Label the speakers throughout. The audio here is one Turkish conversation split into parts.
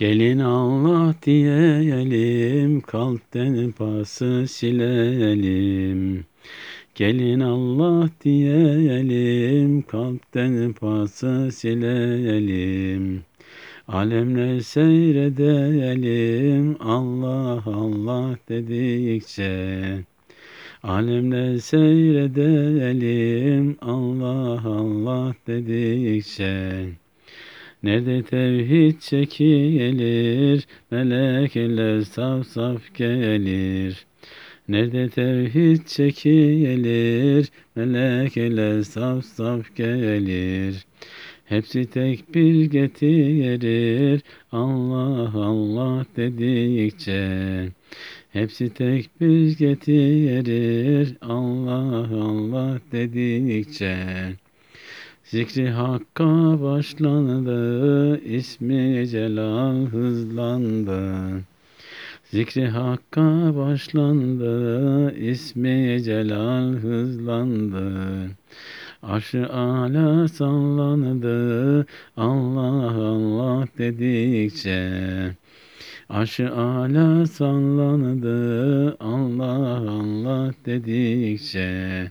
Speaker 1: Gelin Allah diyelim, kalpten pası silelim. Gelin Allah diyelim, kalpten pası silelim. Alemler seyredelim, Allah Allah dedikçe. Alemler seyredelim, Allah Allah dedikçe. Nerede tevhid çekilir, melekler saf saf gelir. Nerede tevhid çekilir, melekler saf saf gelir. Hepsi tekbir getirir, Allah Allah dedikçe. Hepsi tekbir getirir, Allah Allah dedikçe. Zikri Hakk'a başlandı, ismi Celal hızlandı. Zikri Hakk'a başlandı, ismi Celal hızlandı. Arşı ala sallandı, Allah Allah dedikçe. Arşı ala sallandı, Allah Allah dedikçe.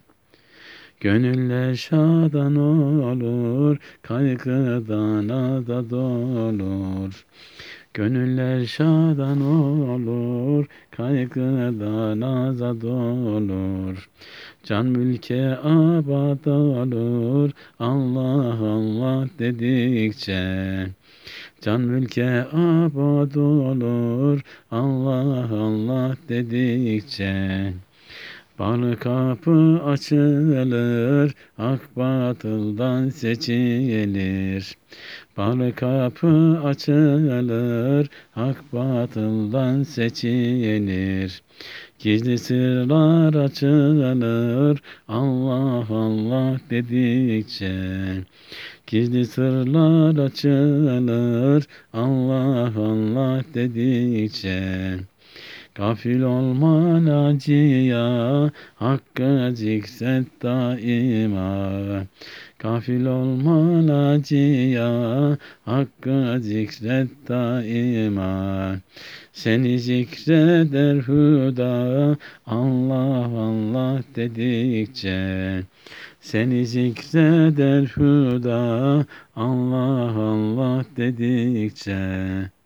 Speaker 1: Gönüller şadan olur, kaygıdan ada dolur. Gönüller şadan olur, kaygıdan azad olur. Can mülke abad olur, Allah Allah dedikçe. Can mülke abad olur, Allah Allah dedikçe. Bal kapı açılır, hak batıldan seçilir. Bal kapı açılır, hak batıldan seçilir. Gizli sırlar açılır, Allah Allah dedikçe. Gizli sırlar açılır, Allah Allah dedikçe. Gafil olma naciya, Hakkı zikret daima. Gafil olma naciya, Hakkı zikret daima. Seni zikreder huda, Allah Allah dedikçe. Seni zikreder huda, Allah Allah dedikçe.